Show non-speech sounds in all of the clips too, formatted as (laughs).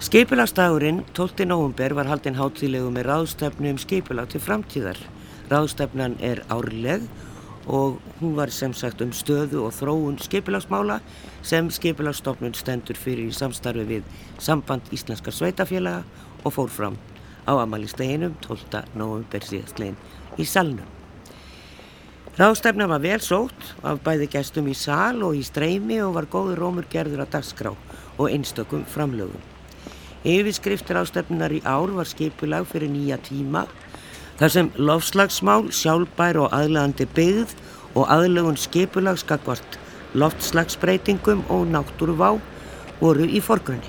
Skipulagstagurinn 12. november var haldinn hátílegu með ráðstefnu um skipulag til framtíðar. Ráðstefnan er árleg og hún var sem sagt um stöðu og þróun skipulagsmála sem skipulagsstofnun stendur fyrir í samstarfi við Samband Íslenskar Sveitafélaga og fór fram á amalísteginum 12. november síðastlegin í salnum. Ráðstefna var vel sótt af bæði gestum í sal og í streymi og var góður rómur gerður að dagskrá og einstökum framlögum. Yfirskriftir ástefnunar í ár var skipulag fyrir nýja tíma þar sem lofslagsmál, sjálfbær og aðlegandi byggð og aðlegun skipulag skakvart loftslagsbreytingum og náttúruvá voru í forgrunni.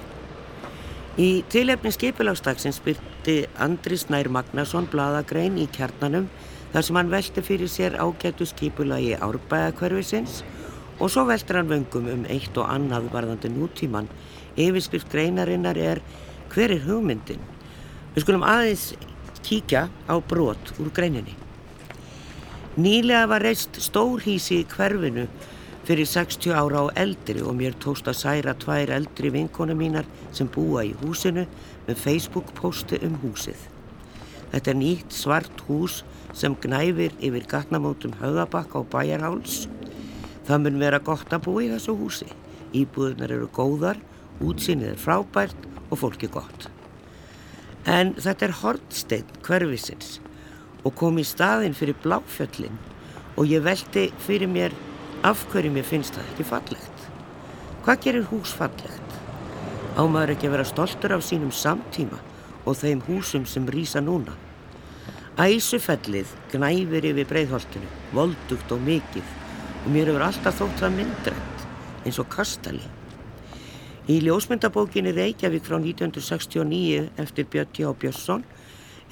Í tilefni skipulagsdagsins byrti Andris Nær Magnason bladagrein í kjarnanum þar sem hann velti fyrir sér ágætu skipulagi árbæðakverfisins og svo veltir hann vöngum um eitt og annað varðandi nútíman Yfirskrift greinarinnar er hver er hugmyndin? Við skulum aðeins kíkja á brot úr greininni. Nýlega var reist stórhísi í hverfinu fyrir 60 ára á eldri og mér tóst að særa tvær eldri vinkona mínar sem búa í húsinu með Facebook posti um húsið. Þetta er nýtt svart hús sem gnæfir yfir gatnamótum höðabakka og bæjarháls. Það mun vera gott að búa í þessu húsi. Íbúðunar eru góðar útsinnið er frábært og fólki gott. En þetta er hortsteinn hverfisins og kom í staðin fyrir bláfjöllin og ég veldi fyrir mér af hverju mér finnst það ekki fallegt. Hvað gerir hús fallegt? Ámaður ekki að vera stoltur af sínum samtíma og þeim húsum sem rýsa núna. Æsufellið gnæfir yfir breyðholtinu, voldugt og mikið og mér hefur alltaf þótt það myndrætt eins og kastali. Í ljósmyndabókinni Reykjavík frá 1969 eftir Björn T.H. Björnsson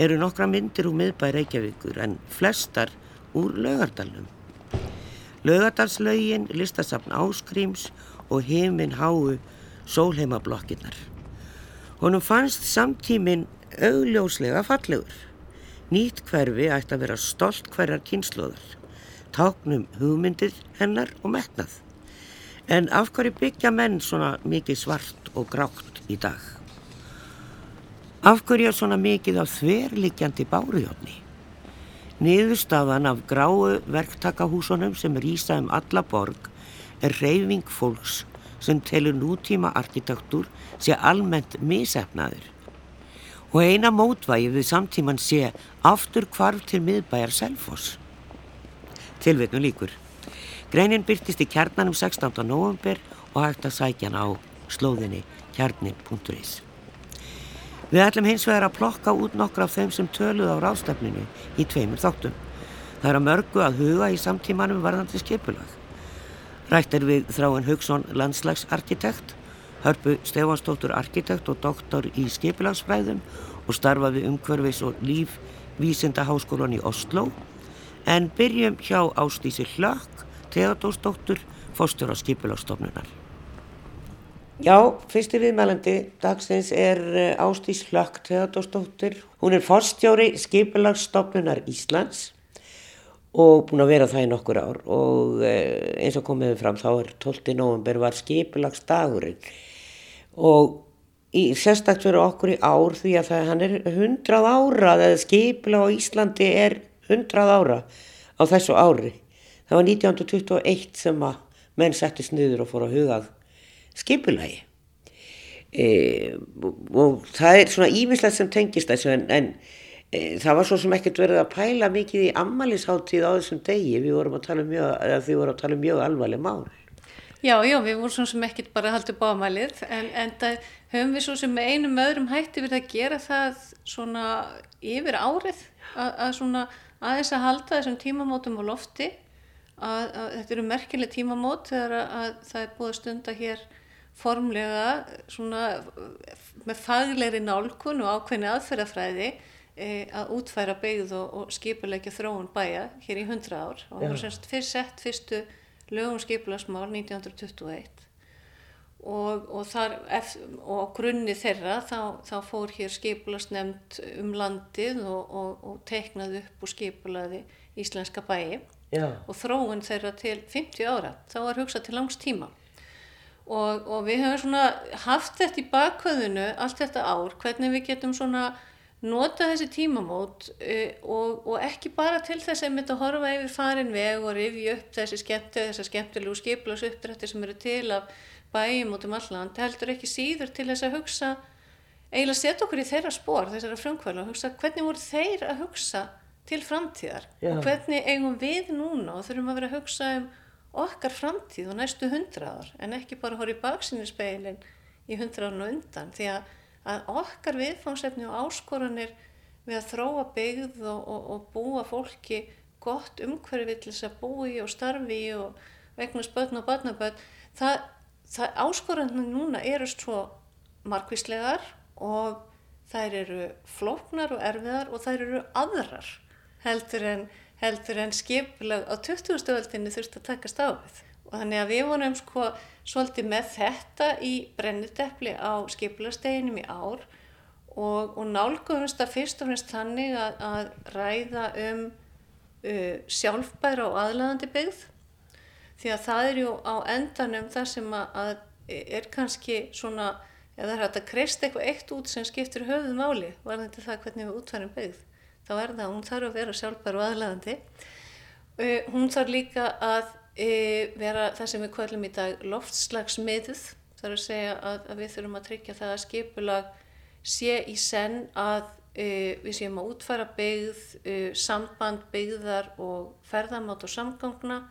eru nokkra myndir úr miðbæ Reykjavíkur en flestar úr lögardalum. Lögardalslaugin, listasafn Áskríms og heiminn háu sólheimablokkinnar. Honum fannst samtíminn augljóslega fallegur. Nýtt hverfi ætti að vera stolt hverjar kynsloðar, táknum hugmyndir hennar og metnað. En af hverju byggja menn svona mikið svart og grátt í dag? Af hverju er svona mikið af þverlikjandi bárujónni? Niðurstaðan af gráu verktakahúsunum sem rýsa um alla borg er reyfing fólks sem telur nútíma arkitektur sé almennt misefnaður. Og eina mótvægi við samtíman sé aftur kvarf til miðbæjar Selfoss. Tilvetnu líkur. Greinin byrtist í kjarnanum 16. november og hægt að sækja hana á slóðinni kjarnin.is. Við ætlum hins vegar að plokka út nokkra af þeim sem töluð á rástefninu í tveimur þáttum. Það er að mörgu að huga í samtímanum varðandi skipulag. Rætt er við Þráin Haugsson landslagsarkitekt, Hörpu Stefansdóttur arkitekt og doktor í skipulagsfræðum og starfa við umhverfis og líf Vísinda háskólan í Oslo en byrjum hjá Ástísi Hlökk Theodórsdóttur, fórstur á skipulagstofnunar. Já, fyrsti viðmælandi dagsins er eh, Ástís Hlökk Theodórsdóttir. Hún er fórstjóri skipulagstofnunar Íslands og búin að vera það í nokkur ár og eh, eins og komiði fram þá er 12. november var skipulagsdagurinn og í sérstakt fyrir okkur í ár því að það, hann er 100 ára, eða skipula á Íslandi er 100 ára á þessu ári það var 1921 sem að menn settist niður og fór að hugað skipulagi. E, og það er svona ímislegt sem tengist þessu en, en e, það var svo sem ekkert verið að pæla mikið í ammaliðsháttíð á þessum degi. Við vorum að tala um mjög, um mjög alvarleg mál. Já, já, við vorum svona sem ekkert bara haldið bámalið en, en það höfum við svo sem með einum öðrum hætti við að gera það svona yfir árið að, að svona aðeins að halda þessum tímamótum á lofti að, að þetta eru merkileg tímamót þegar að, að það er búið að stunda hér formlega svona með faglegri nálkun og ákveðni aðferðafræði e, að útfæra beigð og, og skipulegja þróun bæja hér í 100 ár. Og það var semst fyrst sett fyrstu lögum skipulegsmál 1921 og, og, þar, og grunni þeirra þá, þá fór hér skipulegsnefnd um landið og teiknaði upp og skipulaði íslenska bæi Já. og þróun þeirra til 50 ára þá var hugsað til langs tíma og, og við höfum svona haft þetta í bakhauðinu allt þetta ár, hvernig við getum svona nota þessi tímamót uh, og, og ekki bara til þess að mynda að horfa yfir farin veg og rifja upp þessi skemmtu, þessar skemmtilegu skiplas uppdrætti sem eru til af bæjum út um alland, heldur ekki síður til þess að hugsa, eiginlega setja okkur í þeirra spór, þessara frumkvæla hugsa hvernig voru þeir að hugsa til framtíðar. Já. og hvernig eigum við núna og þurfum að vera að hugsa um okkar framtíð og næstu hundraðar en ekki bara horfa í baksinni í hundraðan og undan? Því að, að okkar viðfangsefni og áskoranir við að þróa byggð og, og, og búa fólki gott umhverfi til þess að búi og starfi og vegna spötn og barnabötn það, það áskoranir núna eru svo markvíslegar og þær eru flóknar og erfiðar og þær eru aðrar heldur en, heldur en skiplag á 20. öldinni þurft að takast á við. Og þannig að við vonum sko svolítið með þetta í brenniteppli á skiplasteginum í ár og, og nálgumst að fyrst og fremst þannig að, að ræða um uh, sjálfbæra og aðlæðandi byggð því að það er jú á endanum það sem að, er kannski svona, eða það er hægt að kreist eitthvað eitt út sem skiptir höfuð máli varðandi það hvernig við útfærum byggð þá er það, hún þarf að vera sjálfbær og aðlæðandi uh, hún þarf líka að uh, vera það sem við kvöllum í dag loftslagsmiðuð þarf að segja að, að við þurfum að tryggja það að skipulag sé í senn að uh, við séum að útfæra byggð, samband byggðar og ferðamátt og samgangna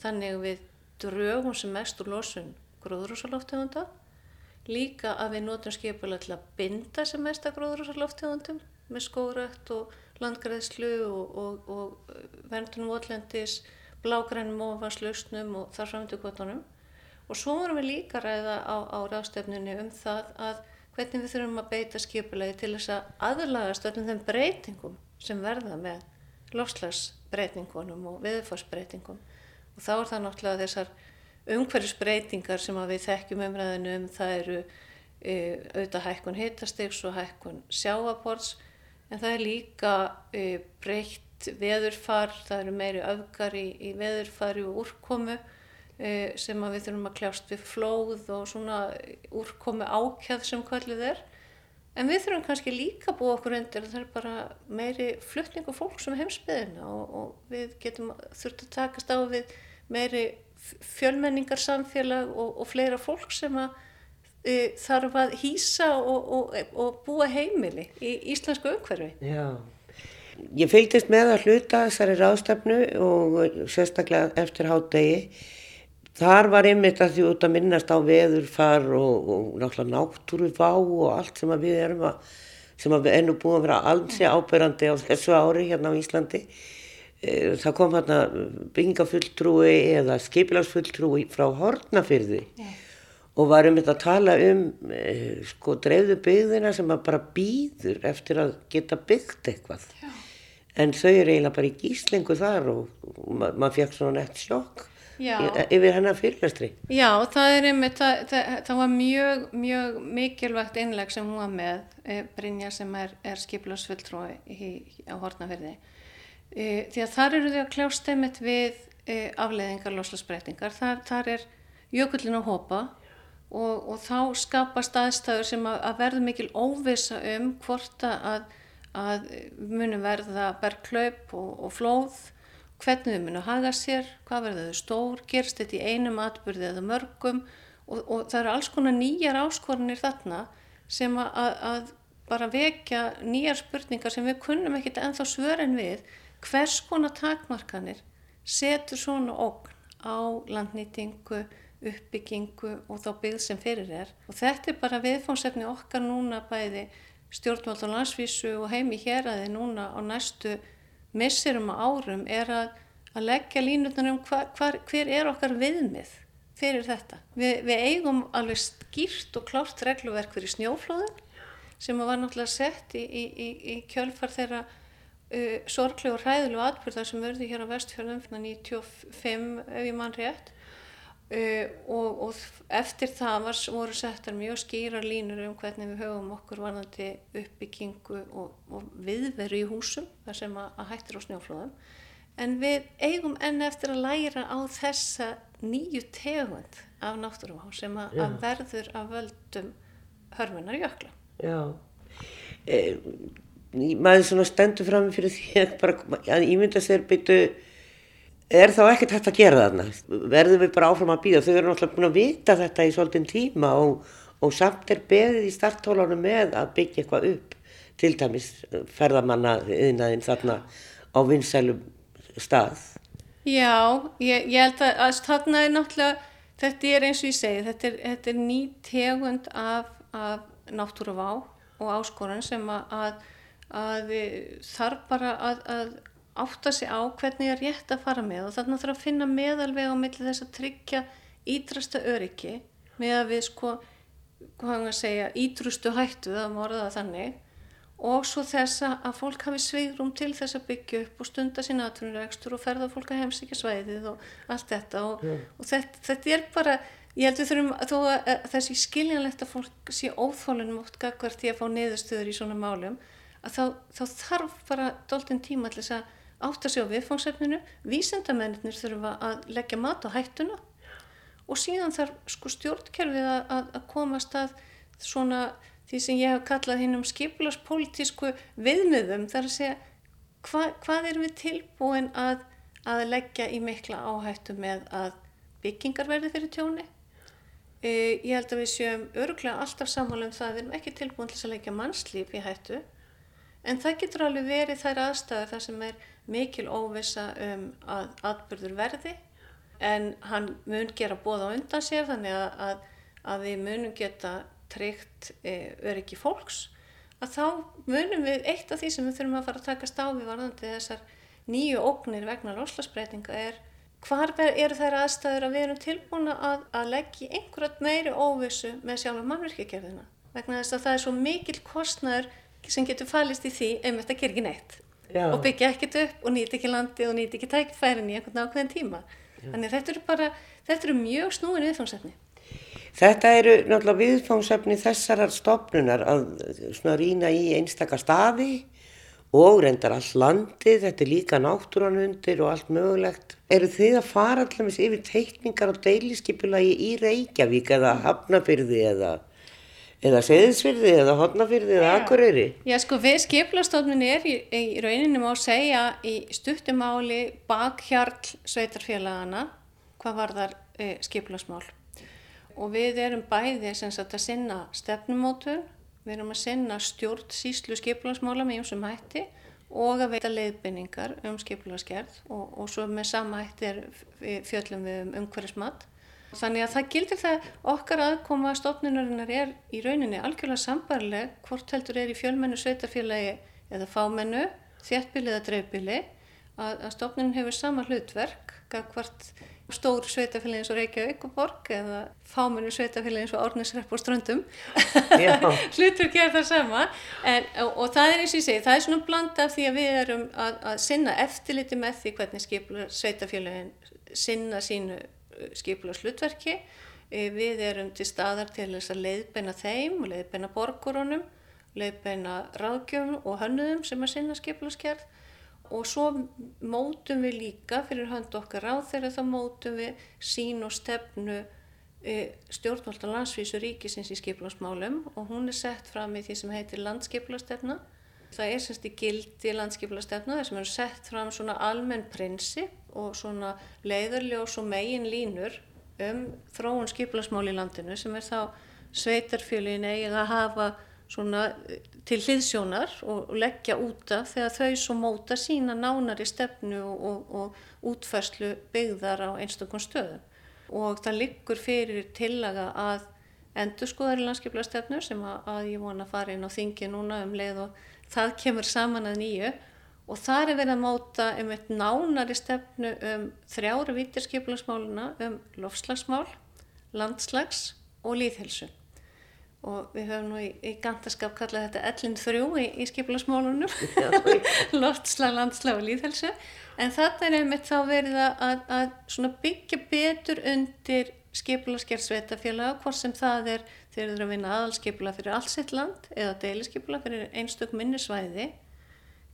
þannig að við drögum sem mest úr losun gróðrúsaloftegunda líka að við notum skipulega til að binda sem mest að gróðrúsaloftegundum með skórætt og landgræðslu og, og, og verndunum votlendis, blágrænum ofanslausnum og þar framöndu kvotunum og svo vorum við líka ræða á, á ráðstefnunni um það að hvernig við þurfum að beita skipulegi til þess að aðlagast öllum þeim breytingum sem verða með lofslagsbreytingunum og viðfarsbreytingum og þá er það náttúrulega þessar umhverfisbreytingar sem við þekkjum umræðinu um. Það eru e, auðvitað hækkun hitastegs og hækkun sjáaborts en það er líka e, breytt veðurfar, það eru meiri öfgar í, í veðurfari og úrkomu e, sem við þurfum að kljást við flóð og svona úrkomu ákjað sem kvælið er. En við þurfum kannski líka búa okkur undir að það er bara meiri flutning og fólk sem heimsbyðina og, og við getum þurft að takast á við meiri fjölmenningar samfélag og, og fleira fólk sem að þarf að hýsa og, og búa heimili í íslensku umhverfi. Já, ég fylgist með að hluta þessari ráðstefnu og sérstaklega eftir hádegi Þar var einmitt að því út að minnast á veðurfar og, og náttúrulega náttúruvá og allt sem við erum að, sem að við ennum búin að vera alls ábyrrandi á þessu ári hérna á Íslandi. Það kom hérna byggingafulltrúi eða skipilagsfulltrúi frá Hortnafyrði yeah. Og var einmitt að tala um sko dreifðu byggðina sem að bara býður eftir að geta byggt eitthvað. Yeah. En þau eru eiginlega bara í gíslingu þar og, og ma maður fekk svona nett sjokk. Já. yfir hennar fyrirlestri. Já, það er einmitt, það, það, það var mjög, mjög mikilvægt innleg sem hún var með, e, Brynja sem er, er skiplarsfulltrói á Hortnaferði. E, því að þar eru þau að kljást einmitt við e, afleiðingar loslasbreytingar. Þar, þar er jökullin að hopa og, og þá skapast aðstæður sem að, að verður mikil óvisa um hvort að, að munum verða bergklaup og, og flóð hvernig þau munu haga sér, hvað verður þau stór, gerst þetta í einum atbyrði eða mörgum? Og, og það eru alls konar nýjar áskoranir þarna sem að, að, bara vekja nýjar spurningar sem við kunnum ekkit ennþá svörin við. Hvers konar takmarkanir setur svona ógn á landnýtingu, uppbyggingu og þá byggð sem fyrir er og þetta er bara viðfónsefni okkar núna bæði stjórnvald og landsvísu og heimi hér að þið núna á næstu missirum og árum er að, að leggja línutnar um hva, hvar, hver er okkar viðmið fyrir þetta. Vi, við eigum alveg skýrt og klárt regluverk fyrir snjóflóðum sem var náttúrulega sett í, í, í, kjölfar þeirra uh, sorgleg og hræðilegu atbyrðar sem verði hér á vestfjörðum 95 ef ég mann rétt og, og eftir það var, voru settar mjög skýra línur um hvernig við höfum okkur varðandi uppbyggingu og, og viðveru í húsum þar sem að, að hættir á snjóflóðum. En við eigum enn eftir að læra á þessa nýju tegund af náttúruvá sem að, að verður af völdum hörmunar jökla. Já, e, maður svona stendur fram fyrir því að, bara, að ímynda sér byttu, er þá ekkert hægt að gera þarna? Verðum við bara áfram að býða? Þau eru náttúrulega búin að vita þetta í svolítinn tíma og, og samt er beðið í starthólunum með að byggja eitthvað upp, til dæmis ferðamanna yðnaðinn þarna á vinsælum stað. Já, ég, ég held að, að þarna er náttúrulega, þetta er eins og ég segi, þetta er, þetta er ný tegund af, af náttúruvá og áskorun sem að, að, að þarf bara að átta sig á hvernig er rétt að fara með og þarna þarf að finna meðalveg á milli þess að tryggja ídrasta öryggi með að við sko, hvað hann að segja, ídrustu hættu það morða það þannig og svo þess að fólk hafi sveigrum til þess að byggja upp og stunda sín aðtunuregstur og ferða fólk að heimsíkja svæðið og allt þetta og, yeah. og þetta, þetta er bara, ég held við þurfum þó að þessi skiljanlegt að fólk sé óþólunum oft gagvart í að fá niðurstöður í svona málum að þá, þá þarf bara doldin tíma til þess að átta sig á viðfangsefninu, vísendamennir þurfa að leggja mat á hættuna. Og síðan þarf sko stjórnkerfið að, að, að komast að svona því sem ég hef kallað hinn um skiplaspolítísku viðmiðum. Þar að segja hva, hvað erum við tilbúin að, að leggja í mikla áhættu með að byggingar verði fyrir tjóni? E, ég held að við séum öruglega alltaf sammála um það. Við erum ekki tilbúin til að leggja mannslíf í hættu en það getur alveg verið þær aðstæður þar sem er mikil óvisa um að atbyrður verði en hann mun gera bóða undan sér þannig að, að, að við munum geta tryggt e, öryggi fólks að þá munum við eitt af því sem við þurfum að fara að taka stáfi varðandi þessar nýju ógnir vegna loslasbreytinga er hvar eru þær aðstæður að við erum tilbúin að, að leggja einhverjum meiri óvissu með sjálf mannverkjagerðina vegna þess að það er svo mikil kostnæður sem getur falist í því einmitt að gera ekki neitt Já. og byggja ekkert upp og nýta ekki landi og nýta ekki tækifærin í einhvern ákveðin tíma Já. þannig þetta eru bara, þetta eru mjög snúin viðfangsefni Þetta eru náttúrulega viðfángsefni þessarar stopnunar að rýna í einstakar staði og reyndar all landið, þetta er líka náttúranundir og allt mögulegt. Eru þið að fara allaveg yfir teikningar og deiliskypulagi í Reykjavík eða Hafnafyrði eða, eða Seðisfyrði eða Hotnafyrði eða Akureyri? Já sko við skipulastofnun er í, í rauninni má segja í stuttumáli bakhjarl sveitarfélagana hvað var þar e, skipulasmál og við erum bæði sagt, að sinna stefnumótun, við erum að sinna stjórn síslu skipularsmála með einsum hætti og að veita leiðbynningar um skipularskerð og, og svo með sama hætti er fjöllum við um umhverfismat. Þannig að það gildir það okkar aðkoma stofnunarinnar er í rauninni algjörlega sambarleg hvort heldur er í fjölmennu sveitarfélagi eða fámennu, þjættbili eða dreifbili að, að stofnunum hefur sama hlutverk hvort stór sveitafélagi eins og Reykjavík og Borg eða fámennu sveitafélagi eins og Árnesrepp og Ströndum. (laughs) Hlutur ger það sama. En, og, og það er eins og ég segi, það er svona blanda af því að við erum að, að sinna eftirliti með því hvernig skiplar sveitafélagin sinna sínu skiplar slutverki eh, við erum til staðar til þess að leiðbeina þeim og leiðbeina borgurunum leiðbeina ráðgjöfum og hönnuðum sem að sinna skiplaskerð og svo mótum við líka fyrir hönd okkar á þeirra þá mótum við sín og stefnu e, stjórnvöld og landsvísu ríkisins í skiplarsmálum og hún er sett fram í því sem heitir landskiplastefna. Það er semst í gildi landskiplastefna þar sem eru sett fram svona almenn prinsip og svona leiðarljós og megin línur um þróun skiplarsmál í landinu sem er þá sveitarfjölin eigið að hafa svona eh, til hliðsjónar og leggja úta þegar þau svo móta sína nánari stefnu og, og, og útfærslu byggðar á einstakon stöðum. Og það liggur fyrir tillaga að endur skoðar í landskipla stefnu sem að, að ég vona að fara inn á þingi núna um leið og það kemur saman að nýju. Og það er verið að móta um eitt nánari stefnu um þrjára vítirskiplasmáluna um lofslagsmál, landslags og líðhelsun og við höfum nú í, í gantaskap kallað þetta ellin þrjú í, í skipilagsmálunum (laughs) (laughs) loftslag, landslag og líðhelsu en þetta er einmitt þá verið að, að byggja betur undir skipilagsgerð sveitafélag hvort sem það er þeir eru að vinna aðalskipila fyrir allsitt land eða deilisskipila fyrir einstök minnisvæði.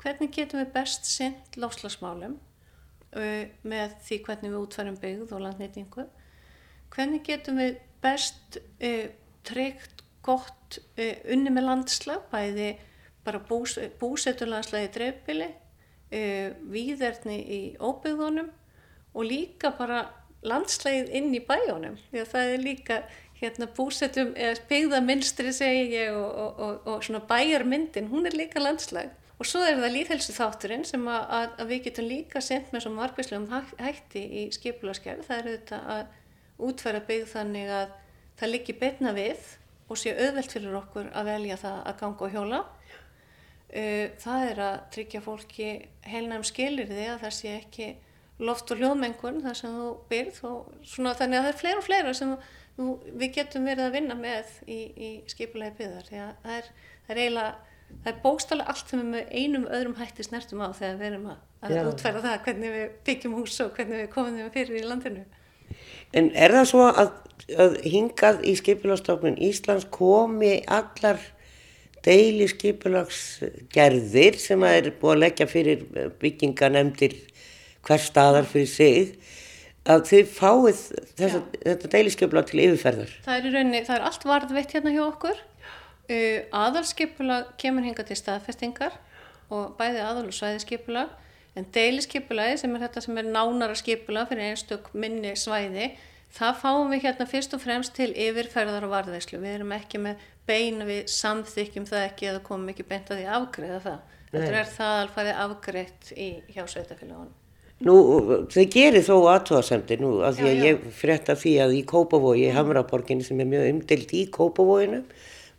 Hvernig getum við best synd loftslagsmálum uh, með því hvernig við útfærum byggð og landnýtingu? Hvernig getum við best uh, tryggt gott uh, unni með landslag, bæði bara bús, búseturlandslagi dreifbili, uh, víðerni í óbyggðunum og líka bara landslagið inn í bæjónum, því að það er líka hérna búsetum, eða byggðaminstri segi ég og, og, og, og svona bæjarmyndin, hún er líka landslag. Og svo er það líðhelsu þátturinn sem að, að, að við getum líka sendt með svona margvíslegum hætti í skipularskerð, það er auðvitað að útfæra byggð þannig að það liggi beitna við og sé auðvelt fyrir okkur að velja það að ganga og hjóla. Það er að tryggja fólki heilnægum skilir því að það sé ekki loft og hljóðmengun þar sem þú byrð og svona þannig að það er fleira og fleira sem þú, við getum verið að vinna með í, í skipulegi byggðar því að það er, það er eiginlega það er bókstálega allt sem við með einum öðrum hætti snertum á þegar við erum að, að útfæra það hvernig við byggjum hús og hvernig við komum þeim fyrir í landinu. En er það svo að, að hingað í skipulagstofnun Íslands komi allar deili skipulagsgerðir sem að er búið að leggja fyrir bygginganemdir hver staðar fyrir sig að þið fáið þessa, þetta deiliskeipula til yfirferðar. Það er í rauninni, það er allt varðveitt hérna hjá okkur. Uh, aðalskeipula kemur hinga til staðfestingar og bæði aðal og svæðiskeipula en deiliskeipulaði sem er þetta sem er nánara skeipula fyrir einstök minni svæði það fáum við hérna fyrst og fremst til yfirferðar og varðveislu. Við erum ekki með beina við samþykjum það ekki eða komum ekki beint að því afgreða það. Þetta er það alfarið afgreitt í hjá sveitafélagunum. Nú, þau gerir þó aðtóðasemdi nú að því að ég frétta því að í Kópavogi. Hamraborginni sem er mjög umdilt í Kópavoginu,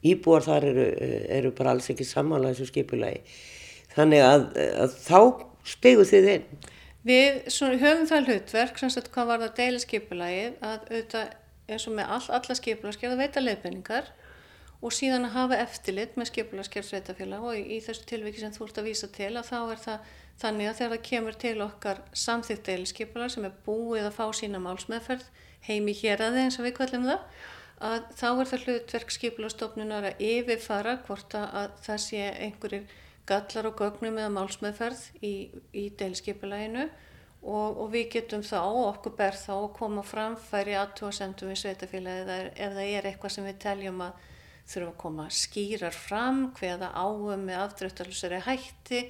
íbúar þar eru, eru bara alls ekki samanlega þessu skipulagi. Þannig að, að þá stegu þið inn. Við svona, höfum það hlutverk, sem sagt hvað var það deiliskeipulagið, að auðvitað eins og með all, alla skipulagskerða veita leifinningar og síðan að hafa eftirlit með skipulagskerð sveitafélag og í, í þessu tilviki sem þú ert að vísa til að þá er það þannig að þegar það kemur til okkar samþýtt deiliskepulag sem er búið að fá sína málsmeðferð heimi hér að þið eins og við kvöllum það að þá er það hlutverk skipulagstofnunar að yfirfara hvort að það sé einhverjir gallar og gögnum eða málsmeðferð í, í deiliskepulæginu og, og við getum þá okkur ber þá að koma framfæri aðtóasendum í sveitafélagi ef það er eitthvað sem við teljum að þurfum að koma skýrar fram hveða áum með afdröftalusari hætti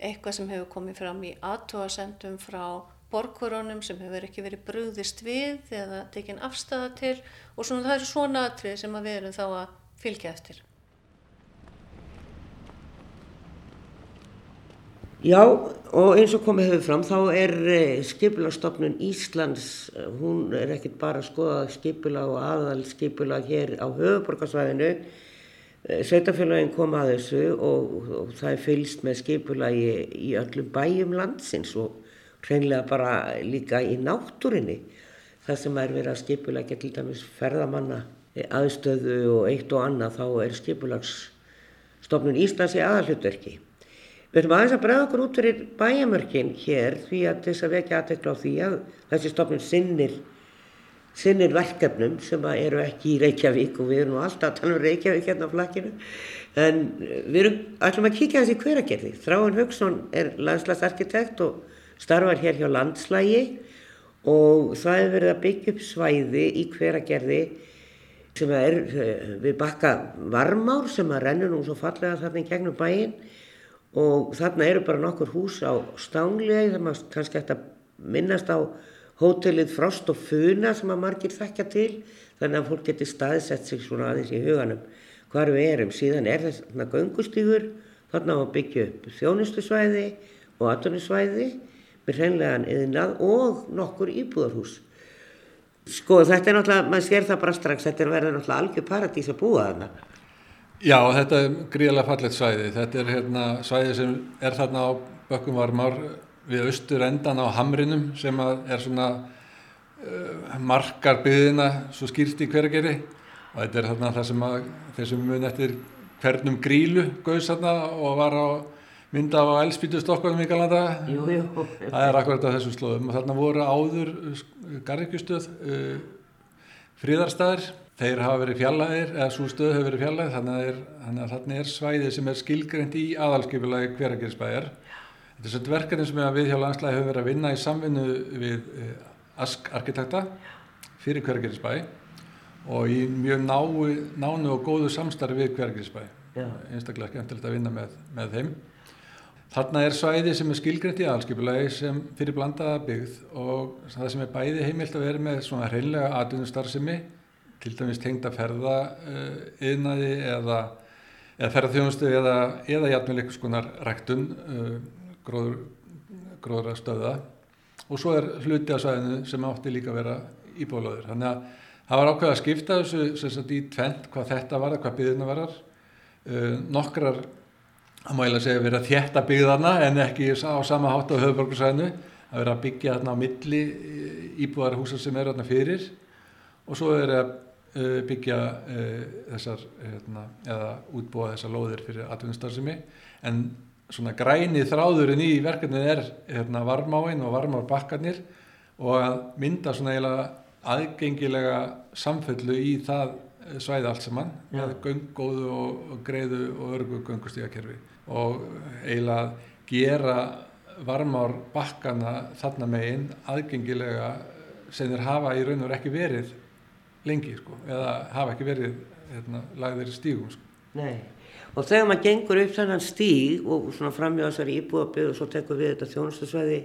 eitthvað sem hefur komið fram í aðtóasendum frá borgurunum sem hefur ekki verið brúðist við eða tekinn afstæða til og svona, það eru svona atrið sem við erum þá að fylgja eftir. Já og eins og komið hefur fram þá er eh, skipulagstofnun Íslands, eh, hún er ekkit bara að skoða skipulag og aðal skipulag hér á höfuborgarsvæðinu Sveitafélagin kom að þessu og, og það er fylst með skipulagi í öllum bæjum landsins og hreinlega bara líka í náttúrinni. Það sem er verið að skipulagi til dæmis ferðamanna aðstöðu og eitt og annað þá er skipulagsstofnun Íslands í aðalhutverki. Við höfum aðeins að bregða okkur út fyrir bæjamörkin hér því að þess að vekja aðtekla á því að þessi stofnun sinnir sinnir verkefnum sem eru ekki í Reykjavík og við erum alltaf að tala um Reykjavík hérna á flakkinu en við erum alltaf að kíkja þessi hveragerði. Þráin Haugsson er landslagsarkitekt og starfar hér hjá landslægi og það er verið að byggja upp svæði í hveragerði sem er eh, við bakka varmár sem að rennur nú svo fallega þarna í gegnum bæin og þarna eru bara nokkur hús á stánlega það maður kannski að minnast á hótelið Frost og Funa sem að margir þekkja til þannig að fólk getur staðsett sig svona aðeins í huganum hvar við erum. Síðan er þess að göngustýgur þarna á að byggja upp þjónustusvæði og aðtunusvæði með hreinlegan yðnað og nokkur íbúðarhús. Sko þetta er náttúrulega, maður sér það bara strax, þetta er verið náttúrulega algjör paradís að búa þarna. Já, þetta er gríðilega fallet svæði. Þetta er hérna svæði sem er þarna á Bökkumvarmár við austur endan á Hamrinum sem er svona uh, markar byðina svo skýrt í hvergeri og þetta er þarna það sem að þessum mun eftir hvernum grílu gauðs þarna og var á mynda á elspítu Stokkvöldum í Galanda það er akkurat á þessum slóðum. Og þarna voru áður garrikjustöð uh, fríðarstaðir þeir hafa verið fjallaðir eða svo stöð hefur verið fjallaðir þannig að þarna er svæðið sem er skilgreynd í aðalskipulagi hveragerisbæjar Þetta er svona verkefni sem við hjá landslæði höfum verið að vinna í samvinnu við eh, ASK arkitekta fyrir hvergerisbæ og í mjög náu, nánu og góðu samstarfi við hvergerisbæ einstaklega skemmtilegt að vinna með, með þeim. Þarna er svæði sem er skilgrænt í aðalskipulagi sem fyrir blandaða byggð og það sem er bæði heimilt að vera með svona hreinlega atvinnustarfsemi til dæmis tengda ferða uh, yðnaði eða, eða ferðarþjónustu eða, eða jætmjöl eitthvað skonar ræktun uh, gróður, að stöða og svo er hluti af svæðinu sem átti líka að vera íbólöður. Þannig að það var ákveð að skipta þessu sagt, í tvent hvað þetta var, hvað byggðina varar. Uh, nokkrar, það má ég lega segja, vera þjætta byggðarna en ekki á sama hátt á höfuborgarsvæðinu að vera að byggja þarna á milli íbúðarhúsar sem eru þarna fyrir og svo er að uh, byggja uh, þessar, hérna, eða útbúa þessar lóðir fyrir atvinnustarfsemi en svona græni þráðurinn í verkefnið er hérna, varmáin og varmárbakkarnir og að mynda svona eiginlega aðgengilega samfellu í það svæði allt saman með göngóðu og, og greiðu og örgu göngustígakerfi og eiginlega gera varmárbakkana þarna megin aðgengilega sem þeir hafa í raun og ekki verið lengi sko, eða hafa ekki verið hérna, lagðir í stígum sko. Nei og þegar maður gengur upp þennan stíg og svona framjá þessari íbúabið og svo tekur við þetta þjónustasvæði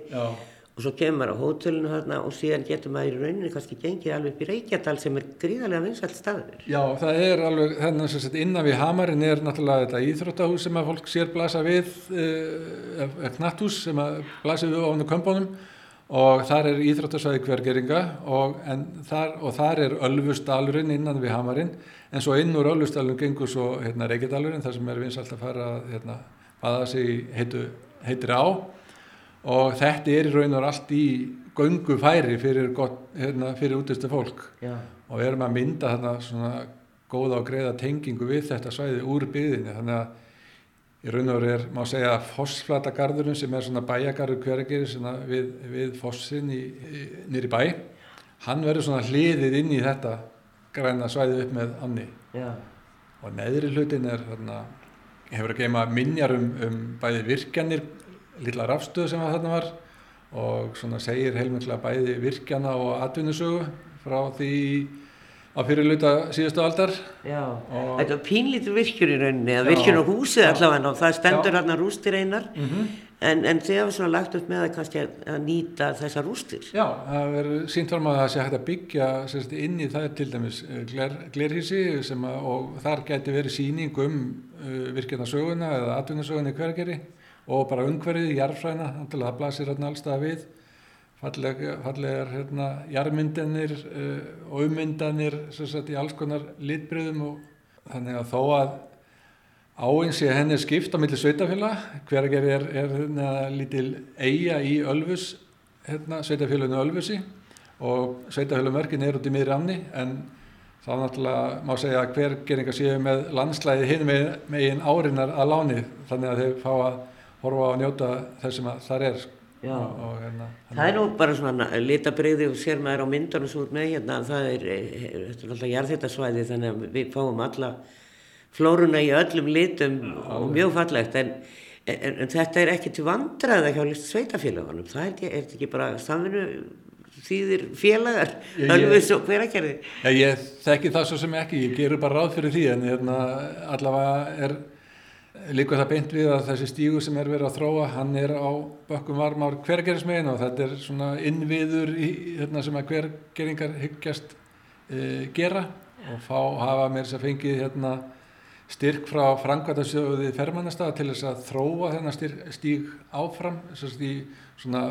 og svo kemur á hótelinu hérna og síðan getur maður í rauninni kannski gengið alveg upp í Reykjadal sem er gríðarlega vinsalt staður. Já, það er alveg, þennan sem sett innan við Hamarinn er náttúrulega þetta íþróttahús sem að fólk sér blasa við, eða eh, knatthús sem að blasa við ofnu kömbunum og þar er íþróttasvæði hvergeringa og, þar, og þar er Ölfusdalurinn innan við Hamarinn en svo inn úr Ölfusdalurinn gengur svo hérna, Reykjadalurinn þar sem er vinsalt að fara hérna, baða sig heitu, heitir á. Og þetta er í raun og allt í göngu færi fyrir, hérna, fyrir útistu fólk. Já. og við erum að mynda þarna svona góða og greiða tengingu við þetta svæði úr byggðinni. Þannig að í raun og er, má segja, fossflatagarðurinn sem er svona bæjagarður hvergeri við, við fossin nýri bæ, hann verður svona hliðið inn í þetta græna svæði upp með anni Já. og neðri hlutin er þarna, hefur að geima minjar um, um bæði virkjanir, lilla rafstöð sem þarna var og svona segir heilmikla bæði virkjana og atvinnusögu frá því á fyrirluta síðustu aldar. Þetta er pínlítur virkjur í rauninni virkjur á húsið allavega það stendur hérna rústir einar. Mm -hmm. En, en þið hafa svona lagt upp með að kannski að nýta þessa rústir? Já, það verður sínt fram að það sé hægt að byggja sérst, inn í það til dæmis eh, gler, glerhísi að, og þar geti verið síning um uh, virkjarnasöguna eða atvinnasöguna í hvergeri og bara umhverfið, jarfræna, það blasir hérna allstað við. Fallegar, fallegar hérna, jarmyndanir uh, og ummyndanir sagt, í alls konar litbriðum og þannig að þó að áeins ég henni er skipt á milli sveitafélag, hverjar er, er hérna, lítil eiga í Ölfus, hérna, sveitafélaginu Ölfusi. Og sveitafélagmörkin er út í miðri amni en þá náttúrulega má segja að hver geringa séu með landslæði hinn með, megin árinar að láni þannig að þeir fá að horfa á að njóta þessum að þar er. Og, hérna, það er nú bara svona litabriði og sér maður á myndunum svo út með hérna það er, þetta er alltaf jarðhittasvæði þannig að við fáum alla flóruna í öllum litum og mjög fallegt en, en, en þetta er ekki til vandraða hjá sveitafélagunum það er, er ekki bara saminu þýðir félagar alveg svo hver að gerði Ég þekki það svo sem ekki, ég gerur bara ráð fyrir því en hérna, allavega er líka það beint við að þessi stígu sem er verið að þróa hann er á bökkum varmár hvergerismegin og þetta er svona innviður í, hérna, sem að hvergeringar hyggjast e, gera og fá hafa með þess að fengið hérna, styrk frá frangvætarsjóði fermannastað til þess að þróa þennan stíg áfram stíg svona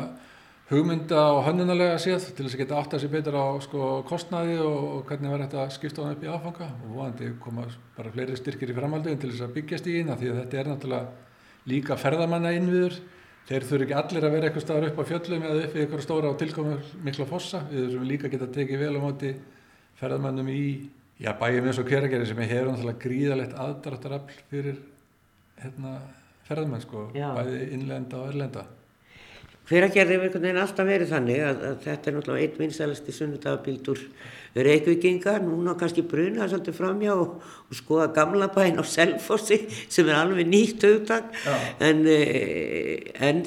hugmynda og hönnunarlega séð til þess að geta átt að sé betur á sko, kostnaði og, hvernig verður þetta að skipta á það upp í áfanga. Og vonandi koma bara fleiri styrkir í framhaldin til þess að byggjast í eina því að þetta er náttúrulega líka ferðamanna innviður þeir þurfi ekki allir að vera eitthvað staðar upp á fjöllum eða upp í eitthvað stóra og tilkomur mikla fossa. Við þurfum líka að geta tekið vel á móti ferðamannum í já, bæjum eins og hveragerði sem hefur náttúrulega gríðalegt aðdráttarafl fyrir hérna, ferðamann sko, bæði innlenda og erlenda Hveragerði hefur einhvern veginn alltaf verið þannig að, að þetta er náttúrulega einn vinsælasti sunnudagabíldur Reykjavíkinga, núna kannski bruna svolítið framjá og, og skoða gamla bæn á Selfossi sem er alveg nýtt auðvitað en, eh, en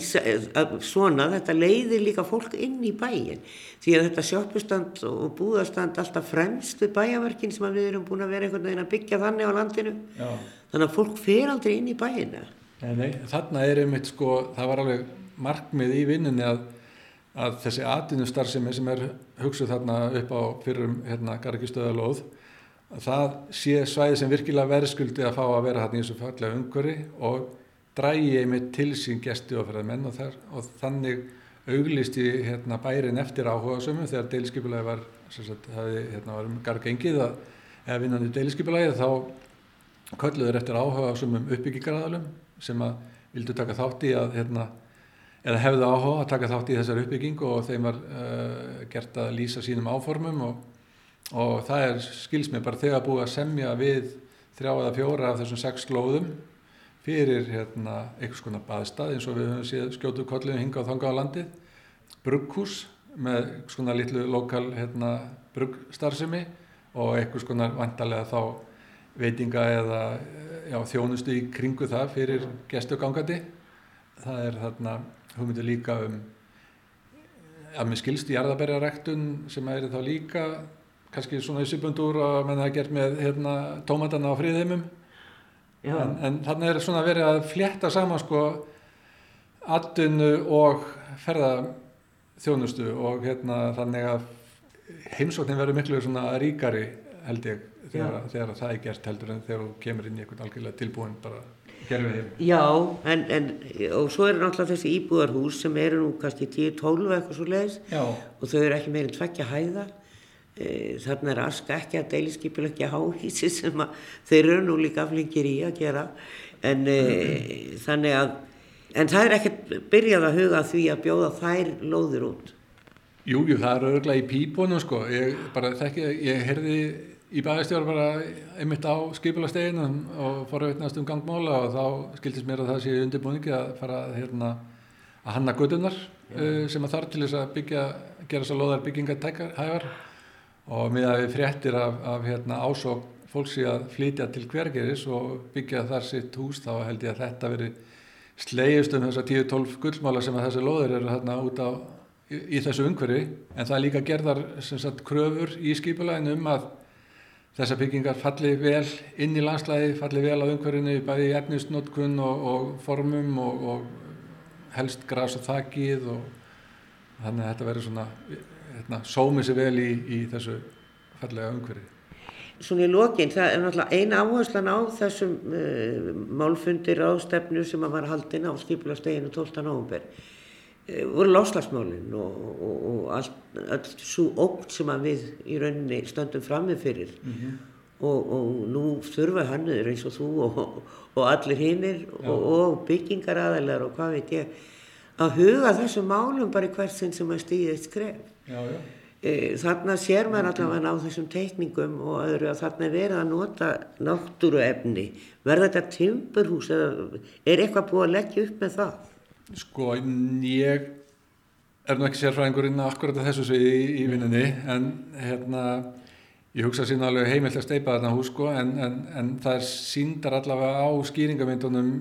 svona þetta leiðir líka fólk inn í bæin því að þetta sjópustand og búðastand alltaf fremst við bæjaverkin sem við erum búin að vera einhvern veginn að byggja þannig á landinu. Já. þannig að fólk fer aldrei inn í bæina. Nei, nei, þarna er einmitt sko, það var alveg markmið í vinninni að, að þessi atvinnustarfsemi sem er hugsuð þarna upp á fyrrum hérna gargistöðalóð það sé svæði sem virkilega verðskuldi að fá að vera þarna í þessu fallega umhverfi og drægi einmitt til sín gesti og menn og, og þannig auglisti hérna, bærin eftir áhuga sömu þegar deilskipulagi var, sagt, hafi, hérna, var um gargengið að eða vinnandi deilskipulagi þá kölluður eftir áhuga sömum uppbyggingaræðalum sem að vildu taka þátt í að hérna, eða hefðu áhuga að taka þátt í þessar uppbygging og þeim var uh, gert að lýsa sínum áformum og, og það er skils með bara þegar búið að semja við þrjá eða fjóra af þessum sex slóðum fyrir hérna, einhvers konar baðstað eins og við höfum séð skjótu kollinu hinga á þanga á landið brugghús með konar litlu lokal hérna, bruggstarfsemi og einhvers konar vantarlega þá veitinga eða já, þjónustu í kringu það fyrir gestugangandi. Það er þarna hugmyndir líka um að mér skilst í jarðabærarektun sem er þá líka kannski svona í sypundur og menn það gert með hérna, tómatana á fríðheimum en, en þannig er svona verið að flétta saman sko addunu og ferðarþjónustu og hérna þannig að heimsóknin verður miklu svona ríkari held ég þegar, þegar það er gert heldur en þegar þú kemur inn í einhvern algjörlega tilbúin bara gerfið. Já, en, en og svo eru náttúrulega þessi íbúðarhús sem eru nú kannski 10-12 eitthvað svo leiðis og þau eru ekki meirinn tveggja hæða. E, þarna er aska ekki að deiliskeipil ekki að (laughs) háhísi sem að þeir eru nú líka aflingir í að gera. En e, mm. þannig að en það er ekkert byrjað að huga því að bjóða þær lóður út. Jújú, það er örgulega í pípunum sko, ég bara þekki, ég herði í bæðistjóður bara einmitt á skipulasteginum og forveitnast um gangmála og þá skildist mér að það sé undirbúningi að fara hérna, að hanna gödunar uh, sem að þarf til þess að byggja, gera þess að loðar byggingatækar og með að við fréttir af, af hérna, ásók fólks í að flytja til hvergeris og byggja þar sitt hús þá held ég að þetta veri slegist um þess að 10-12 gullmála sem að þessi loður eru hérna út á í, í þessu umhverfi. En það er líka gerðar sagt, kröfur í skipulæginu um að þessar byggingar falli vel inn í landslæði, falli vel á umhverfinu bæði í efnisnótkun og, og formum og, og helst græs og þakkið og þannig að þetta verður svona hérna, sómið sér vel í, í þessu fallega umhverfi. Svona í lokin, það er náttúrulega eina áherslan á þessum uh, málfundir ástefnu sem að var haldinn á skiplasteginu 12. november voru láslagsmálinn og, og, og allt, allt svo ógt sem að við í rauninni stöndum framið fyrir. Mm -hmm. og, og nú þurfa hannuður eins og þú og allir hinnir og byggingar aðalar og hvað veit ég að huga þessum málum bara í hversin sem að stýði eitt skref. Já, já. E, þarna sér maður allavega á þessum teikningum og öðru að þarna er verið að nota náttúruefni. Verða þetta timburhús er eitthvað búið að leggja upp með það Sko, ég er nú ekki sérfræðingurinn akkurat að þessu sviði í, í vinninni en hérna ég hugsa síðan alveg heimilt að steipa þarna hús sko en, en, en það síndar allavega á skýringamindunum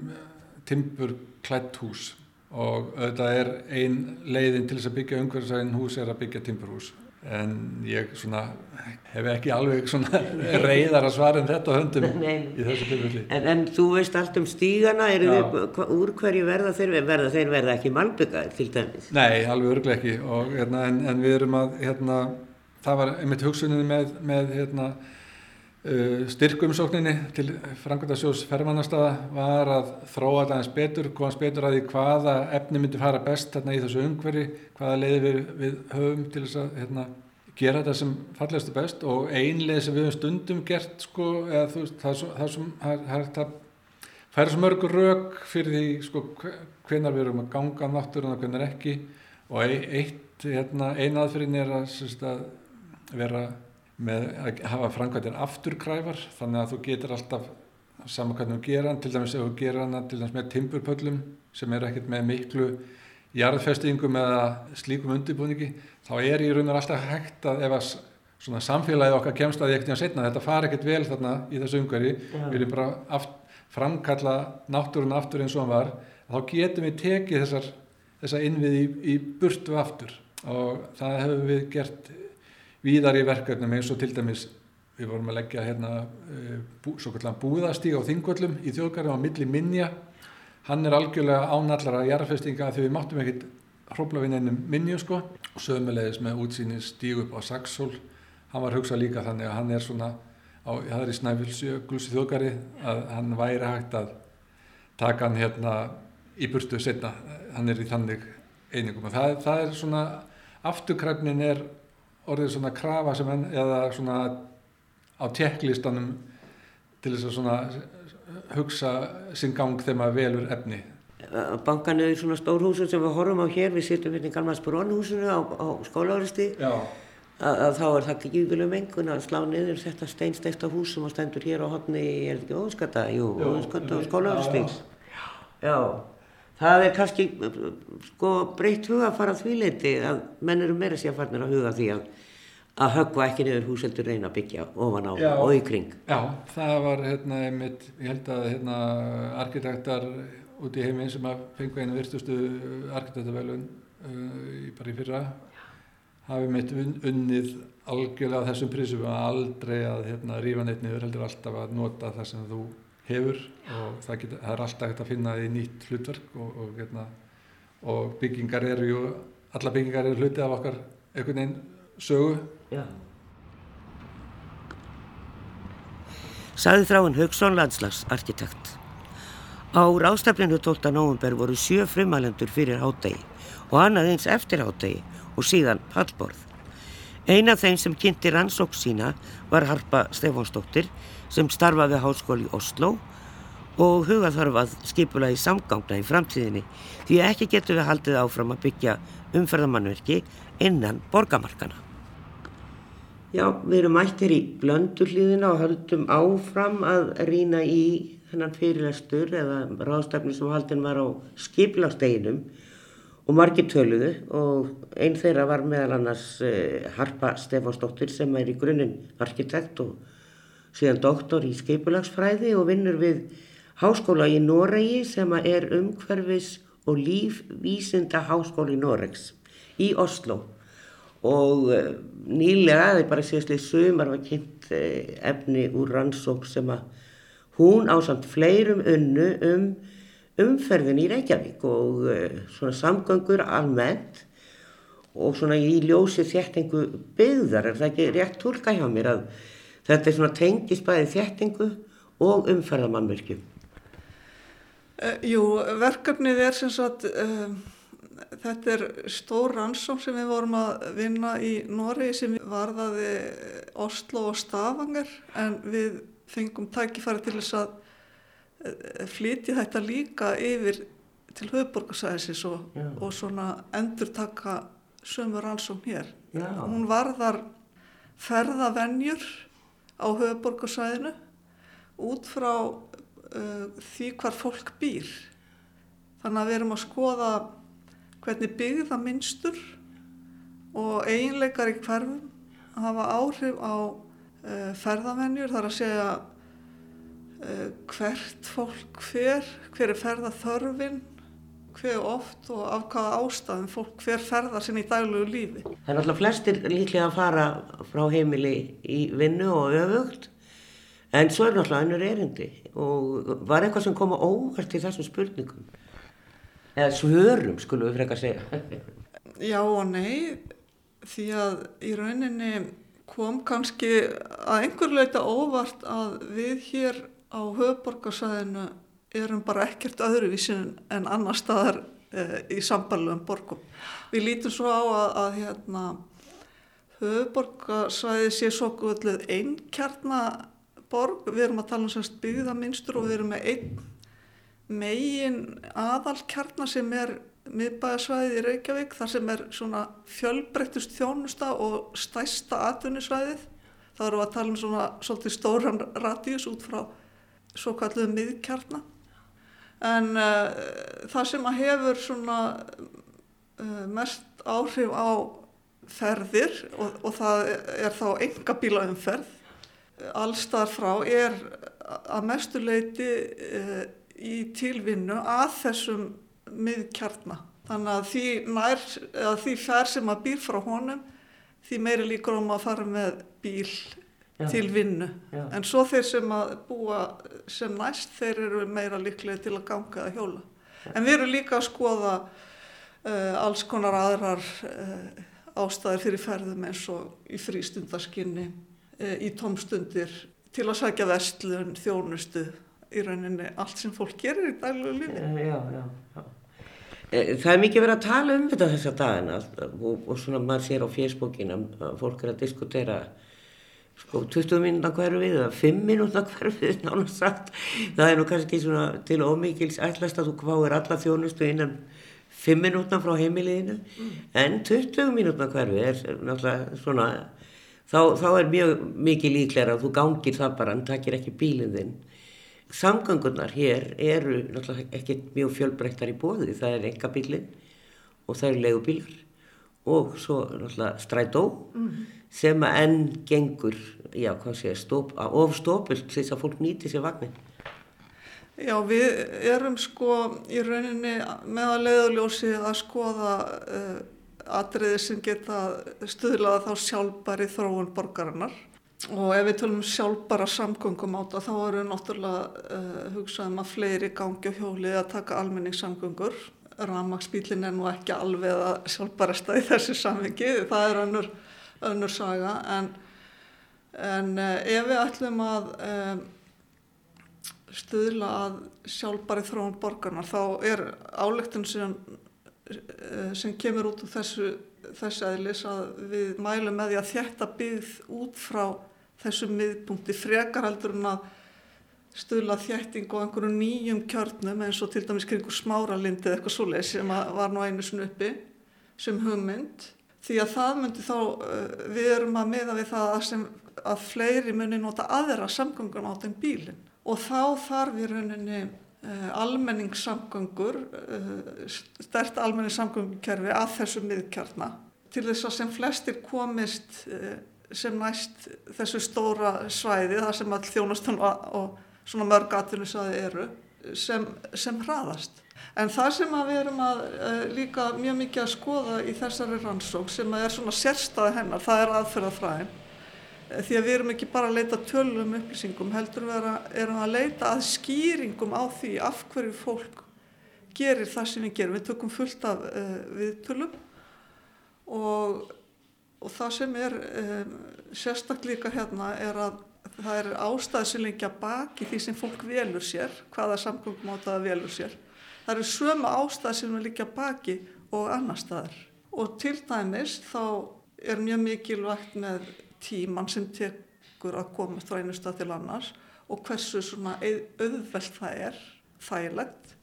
timpur klætt hús. Og auðvitað er ein leiðin til þess að byggja umhverfisæðin hús er að byggja timpurhús en ég svona hef ekki alveg svona (laughs) reyðar að svara en þetta höndum Nei. í þessu tilfelli. En, en þú veist allt um stígana við, úr hverju verða þeir verða þeir verða ekki malbyggaðir til dæmis? Nei, alveg örglega ekki. Og, hérna, en, en við erum að hérna, það var einmitt hugsuninni með, með hérna, styrkumsókninni til Frankværtarsjós fermannastaða var að þróa eins betur, komast betur að því hvaða efni myndi fara best hérna, í þessu umhverfi, hvaða leiði við, við höfum til þess að hérna, gera þetta sem fallegast og best. Og einlega sem við höfum stundum gert sko, eða, veist, það, það, sem, það, það færi svo mörgur rauk fyrir því sko, hvenar við erum að ganga náttúruna og hvenar ekki. Og eitt, hérna, eina aðferðin er að, að vera með að hafa framkvæmdir afturkræfar þannig að þú getur alltaf saman hvernig þú gera hann, til dæmis ef þú gera hann til dæmis með timpurpöllum sem er ekkert með miklu jarðfestingum eða slíkum undirbúningi þá er í raun og alltaf hægt að ef að svona samfélagið okkar kemst að ekkert í að setna þetta fari ekkert vel þarna í þessu umhverfi við viljum bara aft, framkalla náttúrun aftur eins og hann var þá getum við tekið þessar, þessar innvið í, í burtu aftur. Og það hefur við gert víðar í verkefnum eins og til dæmis við vorum að leggja hérna eh, bú, svo kallan búðastíg á þingvöllum í þjóðgarðum á milli minja. Hann er algjörlega ánallara jarðfestinga því við máttum ekkit hrópla við neinum minju sko. Og sömulegis með útsýni stíg upp á Saxhól. Hann var hugsað líka þannig að hann er svona á, það er í Snæfellsjökulsi þjóðgari að hann væri hægt að taka hann hérna í burtu setna, hann er í þannig einingum. Og það, það er svona afturkræfnin er orðið svona krafa sem hann, eða svona á tekklistanum til þess að svona hugsa sinn gang þegar maður velur efni. Bankan er svona stórhúsum sem við horfum á hér, við sittum hérna í Galmans Brónhúsinu á, á skólauristi þá er það gífileg mengun að slá niður þetta steinsteista hús sem stendur hér á hodni, er þetta ekki óskata? Jú, óskata og skólauristi Já, það er kannski sko breytt huga að fara að því leiti að menn eru meira sér farnir að huga því að að höggva ekki niður húseldur reyna að byggja ofan á Já. og í kring. Já, það var hérna einmitt, ég held að hérna arkitektar út í heiminn sem að fengu einu virtustu arkitektavelun uh, bara í fyrra hafi mitt unnið algjörlega þessum prísum að aldrei að hérna rífa neitt niður heldur alltaf að nota það sem þú hefur og það, geta, það er alltaf hægt að finna í nýtt hlutverk og, og, hérna, og byggingar eru ju, alla byggingar eru hluti af okkar einhvern veginn sögu Já. Saði þráinn Haugsson landslagsarkitekt. Á rástaflinu 12. november voru sjö frumalendur fyrir hátegi og annað eins eftir hátegi og síðan pallborð. Eina af þeim sem kynnti rannsók sína var Harpa Stefánsdóttir sem starfaði háskóli í Oslo og hugað þarf að skipula í samgangna í framtíðinni því ekki getur við haldið áfram að byggja umferðamannverki innan borgamarkana. Já, við erum mættir í blönduhlýðina og höldum áfram að rýna í þennan fyrirlestur eða ráðstafni sem haldin var á skiplasteginum og margir töluðu og einn þeirra var meðal annars uh, Harpa Stefánsdóttir sem er í grunninn arkitekt og síðan doktor í skipulagsfræði og vinnur við háskóla í Noregi sem er umhverfis og lífvísinda háskóli Noregs í Oslo og uh, nýlega, er bara síðastlega sumar var kynnt uh, efni úr rannsók sem að hún á samt fleirum unnu um umferðin í Reykjavík og uh, svona samgöngur almennt og svona í ljósi þéttingu byggðar, er það ekki rétt tólka hjá mér að þetta er svona tengist bæði þéttingu og umferðamannverkjum? Uh, jú, verkefnið er sem sagt, uh, þetta er stór rannsók sem við vorum að vinna í Noregi sem varðaði Oslo og Stavanger en við fengum tækifæri til þess að flytja þetta líka yfir til höfuborgarsæðisins og, og svona endur taka sömur rannsókn hér. Já. Hún varðar ferðavenjur á höfuborgarsæðinu út frá uh, því hvar fólk býr. Þannig að við erum að skoða hvernig byggða minnstur og eiginleikar í hverfum hafa áhrif á uh, ferðavenjur, þar að segja uh, hvert fólk hver, hver er ferðaþörfin, hver oft og af hvaða ástæðum fólk hver ferðar sinni í daglegu lífi. Það er alltaf flestir líklega að fara frá heimili í vinnu og öfugt en svo er náttúrulega önnur erindi og var eitthvað sem kom á óvart í þessum spurningum eða svörum skulum við frekar segja. Já og nei, því að í rauninni kom kannski að einhver leita óvart að við hér á höfuborgarsæðinu erum bara ekkert öðruvísin en annar staðar e, í sambarlegum borgum. Við lítum svo á að, að hérna, höfuborgarsæði sé svo guðlega einkjarnaborg, við erum að tala um semst byggðaminstur og við erum með einn megin aðalkjarnar sem er miðbæðasvæðið í Reykjavík þar sem er svona fjölbreyttust þjónusta og stæsta atvinnisvæðið. þá erum við að tala um svona svolítið stóran radíus út frá svo kalluðu miðkjarnar en uh, það sem að hefur svona uh, mest áhrif á ferðir og, og það er þá enga bílaumferð allstar frá er að mestu leiti uh, í tilvinnu að þessum miðkjarna. Þannig að því, nær, því fær sem að býr frá honum því meiri líkur um að fara með bíl Já. til vinnu. Já. En svo þeir sem að búa sem næst þeir eru meira líklega til að ganga að hjóla. En við erum líka að skoða uh, alls konar aðrar uh, ástæðir fyrir ferðum eins og í frístundarskinni, uh, í tómstundir, til að sækja vestlun, þjónustu, í rauninni allt sem fólk gerir í daglegu lífi. Já, já, já. Eh, það er mikið verið að tala um þetta þessa dagina og, og svona maður sér á fjersbókinu að fólk er að diskutera sko 20 minúta hverju við eða 5 minúta hverju við (laughs) náttúrulega sagt það er nú kannski svona til ómikils ætlast að þú kváir alla þjónustu innan 5 minúta frá heimiliðinu mm. en 20 minúta hverju er náttúrulega svona þá, þá er mjög mikið líklega að þú gangir það bara en takir ekki bílinn þinn Samgöngunar hér eru náttúrulega ekki mjög fjölbreyttar í bóði, það er engabílinn og það eru legubílar og svo náttúrulega strætó mm -hmm. sem að enn gengur, já hvað sé, stop, of stópult þess að fólk nýti sér vagnin. Já, við erum sko í rauninni með að leiðaljósi að skoða uh, atriði sem geta stuðlaða þá sjálfbæri þróun borgarinnar og ef við tölum sjálfbara samgöngum á þetta þá eru náttúrulega uh, hugsað um að fleiri gangi á hjóli að taka almenningssamgöngur. Ramagsbílin er nú ekki alveg að sjálfbara stað í þessu samvengi það er önnur, önnur saga. En, en uh, ef við ætlum að um, stuðla að sjálfbari þróun borgarnar þá er álegtun sem, sem kemur út úr þessu þessi aðlis að við mælum með því að þetta byggð út frá þessum miðpunkti frekar heldur en að stuðla þjætting og einhverju nýjum kjörnum eins og til dæmis kringur smáralindi eða eitthvað svoleið sem var nú einu snuppi sem hugmynd. Því að það myndi þá, eh, við erum að miða við það að, að fleiri muni nota aðra samgöngum átt en bílinn. Og þá þarf í rauninni almenningssamgöngur, uh, stert almenningssamgöngukerfi að þessu miðkjarna til þess að sem flestir komist uh, sem næst þessu stóra svæði þar sem all þjónastan og, svona mörg atvinnisvæði eru sem, sem hraðast. En það sem við erum að líka mjög mikið að skoða í þessari rannsók sem er svona sérstæði hennar, það er aðferðafræðin. Eh, því að við erum ekki bara að leita tölum upplýsingum, heldur við erum að leita að skýringum á því af hverju fólk gerir það sem við gerum. Við tökum fullt af uh, viðtölum og og það sem er um, sérstakleika hérna er að það er ástæðsilingja baki því sem fólk velur sér, hvaða samgöngum á það velur sér. Það eru sömu ástæð sem er líka baki og annar staðar. Og til dæmis þá er mjög mikilvægt með tíman sem tekur að komast frá einu stað til annars og hversu svona auðvelt það er, þægilegt.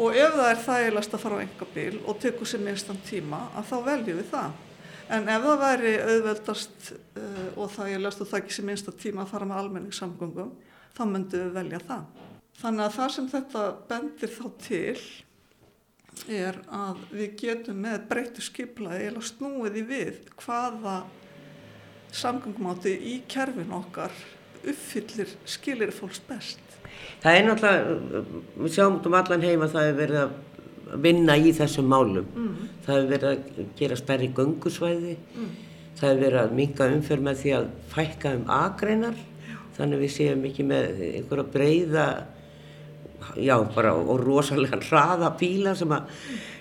Og ef það er þægilegast að fara á enga bíl og tekur sér minnstan tíma að þá veljum við það. En ef það væri auðveldast uh, og löst og það ekki sem einsta tíma að fara með almenningssamgöngum, þá myndum við velja það. Þannig að það sem þetta bendir þá til er að við getum með breytu skiplaði eða snúið í við hvaða samgöngumáti í kerfin okkar uppfyllir skilir fólks best. Það er náttúrulega, við sjáum út um allan heima að það er verið að vinna í þessum málum. Mm. Það hefur verið að gera stærri göngusvæði, mm. það hefur verið að minga umför með því að fækka um agreinar, þannig við séum ekki með einhverja breyða, já bara og rosalega (laughs) hraða bíla sem að,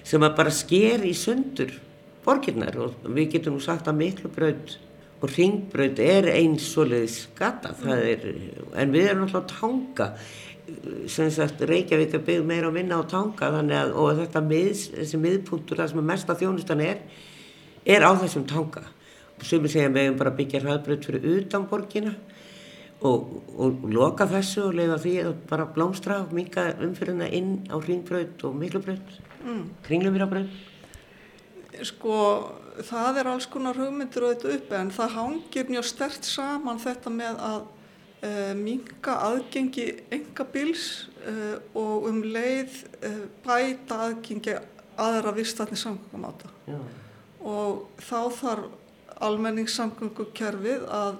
sem að bara sker í sundur borginnar og við getum nú sagt að miklu brönd og ringbrönd er eins soliðis gata, mm. en við erum alltaf að tanga sem sagt Reykjavík er byggð meira og minna á tanga að og þetta miðs, þessi miðpunktur það sem er mesta þjónustan er er á þessum tanga sem við segjum við hefum bara byggja hraðbröð fyrir utan borgina og, og loka þessu og leiða því að bara blómstra og minga umfyrirna inn á hringbröð og miklubröð mm. kringlumirabröð Sko það er alls konar hugmyndir þetta uppi en það hangir mjög stert saman þetta með að uh, eh, minga aðgengi enga bíls uh, og um leið uh, bæta aðgengi aðra vistætni samgöngumáta Já. og þá þarf almenningssamgöngukerfið að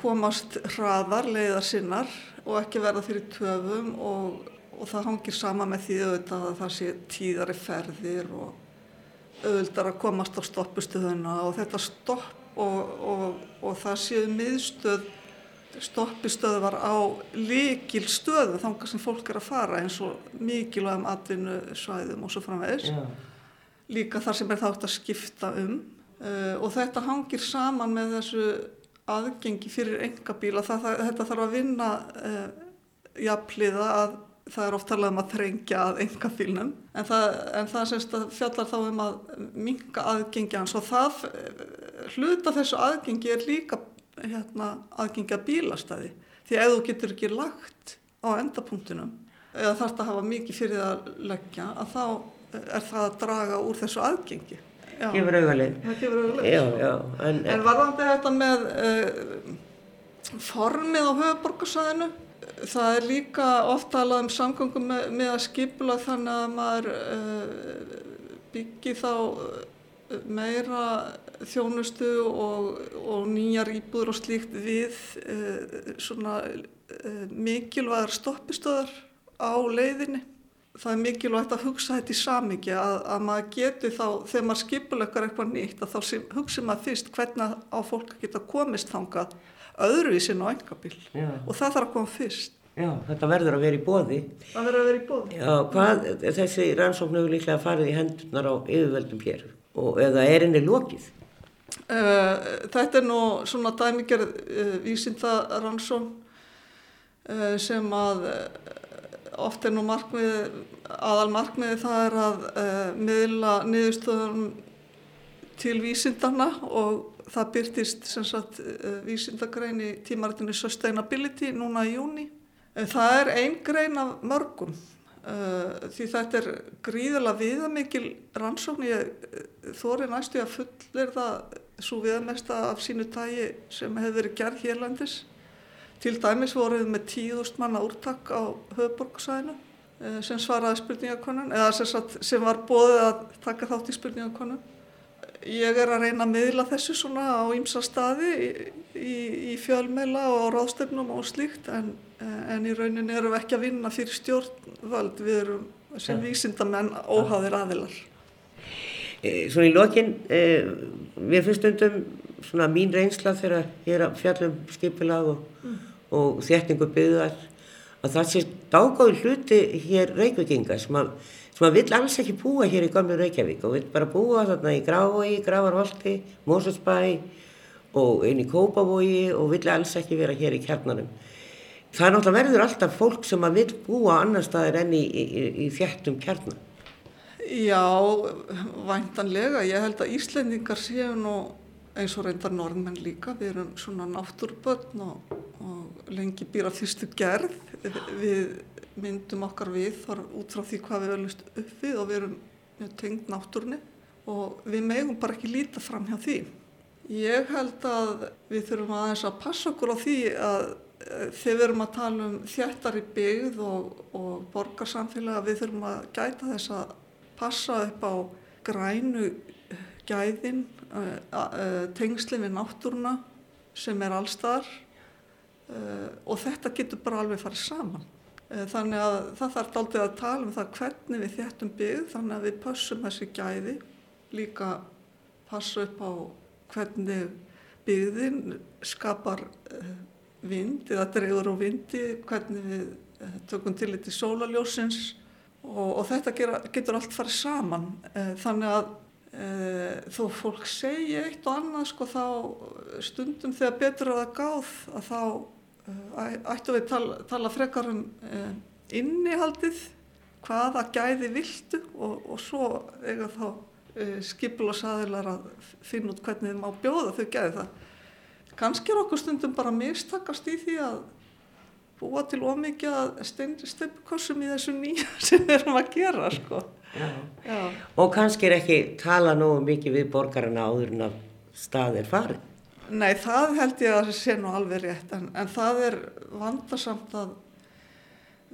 komast hraðar leiðar sinnar og ekki verða fyrir töfum og, og það hangir sama með því auðvitað að það sé tíðari ferðir og auðvitað að komast á stoppustuðuna og þetta stopp og, og, og það séu miðstöð stoppistöðvar á líkil stöðu þangar sem fólk er að fara eins og mikilvægum atvinnu svæðum og svo framvegis. Já. líka þar sem er þátt að skipta um. Uh, og þetta hangir saman með þessu aðgengi fyrir engabíla þetta þarf að vinna uh, jafnliða að það er oft talað um að þrengja að engabílnum en það, en það fjallar þá um að minga aðgengi hans og það uh, hluta þessu aðgengi er líka hérna, aðgengi að bílastæði því ef þú getur ekki lagt á endapunktinum eða þarf þetta að hafa mikið fyrir að leggja að þá er það að draga úr þessu aðgengi. Já, Gefur það já. En, En varðandi þetta með uh, formið á höfuborgarsæðinu, það er líka oft talað um samgöngum með, með að skipula þannig að maður uh, byggi þá uh, meira þjónustu og, og nýjar íbúður og slíkt við uh, svona uh, mikilvægar stoppistöðar á leiðinni. Það er mikilvægt að hugsa þetta í samingi að, að maður geti þá, þegar maður skipuleikar eitthvað nýtt, að þá hugsa maður fyrst hvernig á fólk geta komist þangað öðruvísin á engabíl og það þarf að koma fyrst. já, þetta verður að vera í bóði. Það verður að vera í bóði. Já, hvað, þessi rannsókn hefur líklega farið í hendurnar á yfirveldum hér og eða er henni lokið? Uh, þetta er nú svona dæmigerð uh, vísindarannsón uh, sem að oft er nú markmið, aðal markmiði það er að miðla niðurstöðum til vísindana og það byrtist sagt uh, vísindagrein í tímaritinu Sustainability núna í júni. Uh, það er ein grein af mörgum uh, því þetta er gríðilega viðamikil rannsókn ég þóri næstu að fullir það svo viðamesta af sínu tægi sem hefur verið gerð hérlandis. Til dæmis voruð við með 10.000 manna úrtak á höfuborgarsæðinu uh, sem svaraði spurningakonun eða sem var bóðið að taka þátt í spurningakonun. Ég er að reyna að miðla þessu svona á ýmsa staði í, í, í fjölmeila og ráðstöfnum og slíkt en, en í rauninni erum við ekki að vinna fyrir stjórnvöld, við erum sem vísindamenn óháðir aðilar. E, Svona í lokin, e, mér finnst stundum svona mín reynsla þegar ég er að fjallum skipilag og, og þétningu byggðar að það sé dágáði hluti hér reykvikinga sem að, sem að vill alls ekki búa hér í gamlu Reykjavík og vill bara búa þarna í Grávói, Gravarholti, Mósusbæ og inn í Kópavogi og vill alls ekki vera hér í kjarnanum. Það er náttúrulega verður alltaf fólk sem að vill búa annar staðir enn í, í, í, þjættum kjarnan. Já, væntanlega. Ég held að Íslendingar séu nú eins og reyndar norðmenn líka. Við erum svona náttúrbörn og, og lengi býra fyrstu gerð. Við myndum okkar við þar út frá því hvað við verðumst upp við og við erum tengd náttúrni og við megum bara ekki líta fram hjá því. Ég held að við þurfum aðeins að passa okkur á því að eh, þegar við erum að tala um þjættari byggð og, og borgarsamfélag við þurfum að gæta þess að passa upp á grænu gæðin, tengsli við náttúruna sem er allstaðar og þetta getur bara alveg farið saman. Þannig að það þarf aldrei að tala um það hvernig við þjættum byggð þannig að við passum þessi gæði líka passa upp á hvernig byggðin skapar vind eða dreyður á vindi, hvernig við tökum til þetta í sólaljósins og, og þetta gera, getur allt farið saman. Þannig að e, þó fólk segja eitt og annað sko þá stundum þegar betur er það gáð að þá ættum við tala, tala frekar um e, innihaldið hvaða gæði viltu og, og svo eiga þá e, skipulasaðilar að finna út hvernig þið má bjóða þau gæði það. Kanski er okkur stundum bara mistakast í því að búa til ómikið að steipukossum í þessu nýja (laughs) sem við erum að gera sko. Já. Já. Og kannski er ekki tala nógu mikið við borgarna áður en að stað er farið. Nei, það held ég að sé nú alveg rétt en, en það er vandarsamt að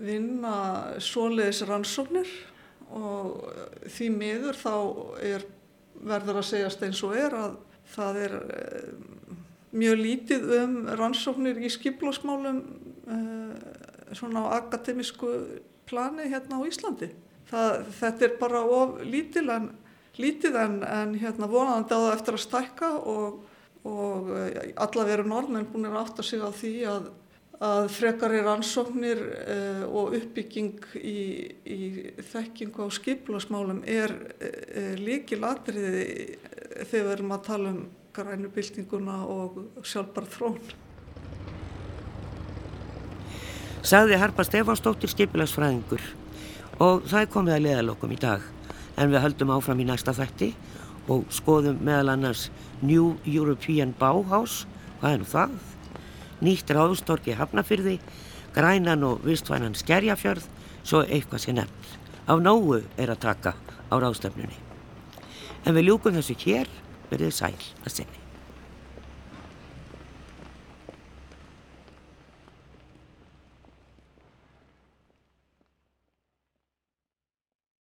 vinna svoleiðis rannsóknir og því miður þá er verður að segjast eins og er að það er eh, mjög lítið um rannsóknir í skiplásmálum uh, svona á akademisku plani hérna á Íslandi. Það, þetta er bara of lítil en, lítið en, en hérna vonandi á það eftir að stækka og, og alla veru norðmenn búin að átta sig á því að, að frekari rannsóknir uh, og uppbygging í, í þekkingu á skiplásmálum er uh, líkil atriði þegar við erum að tala um grænubildinguna og sjálfbar þrón. Sagði Harpa Stefánsdóttir skipilagsfræðingur og það er komið að leðalokum í dag. En við höldum áfram í næsta þætti og skoðum meðal annars New European Bauhaus, hvað er nú það? Nýtt ráðstorki Hafnafyrði, grænan og vistvænan Skerjafjörð, svo eitthvað sé nefn. Af nógu er að taka á ráðstöfnunni. En við ljúkum þessu hér verið sæl að sinni.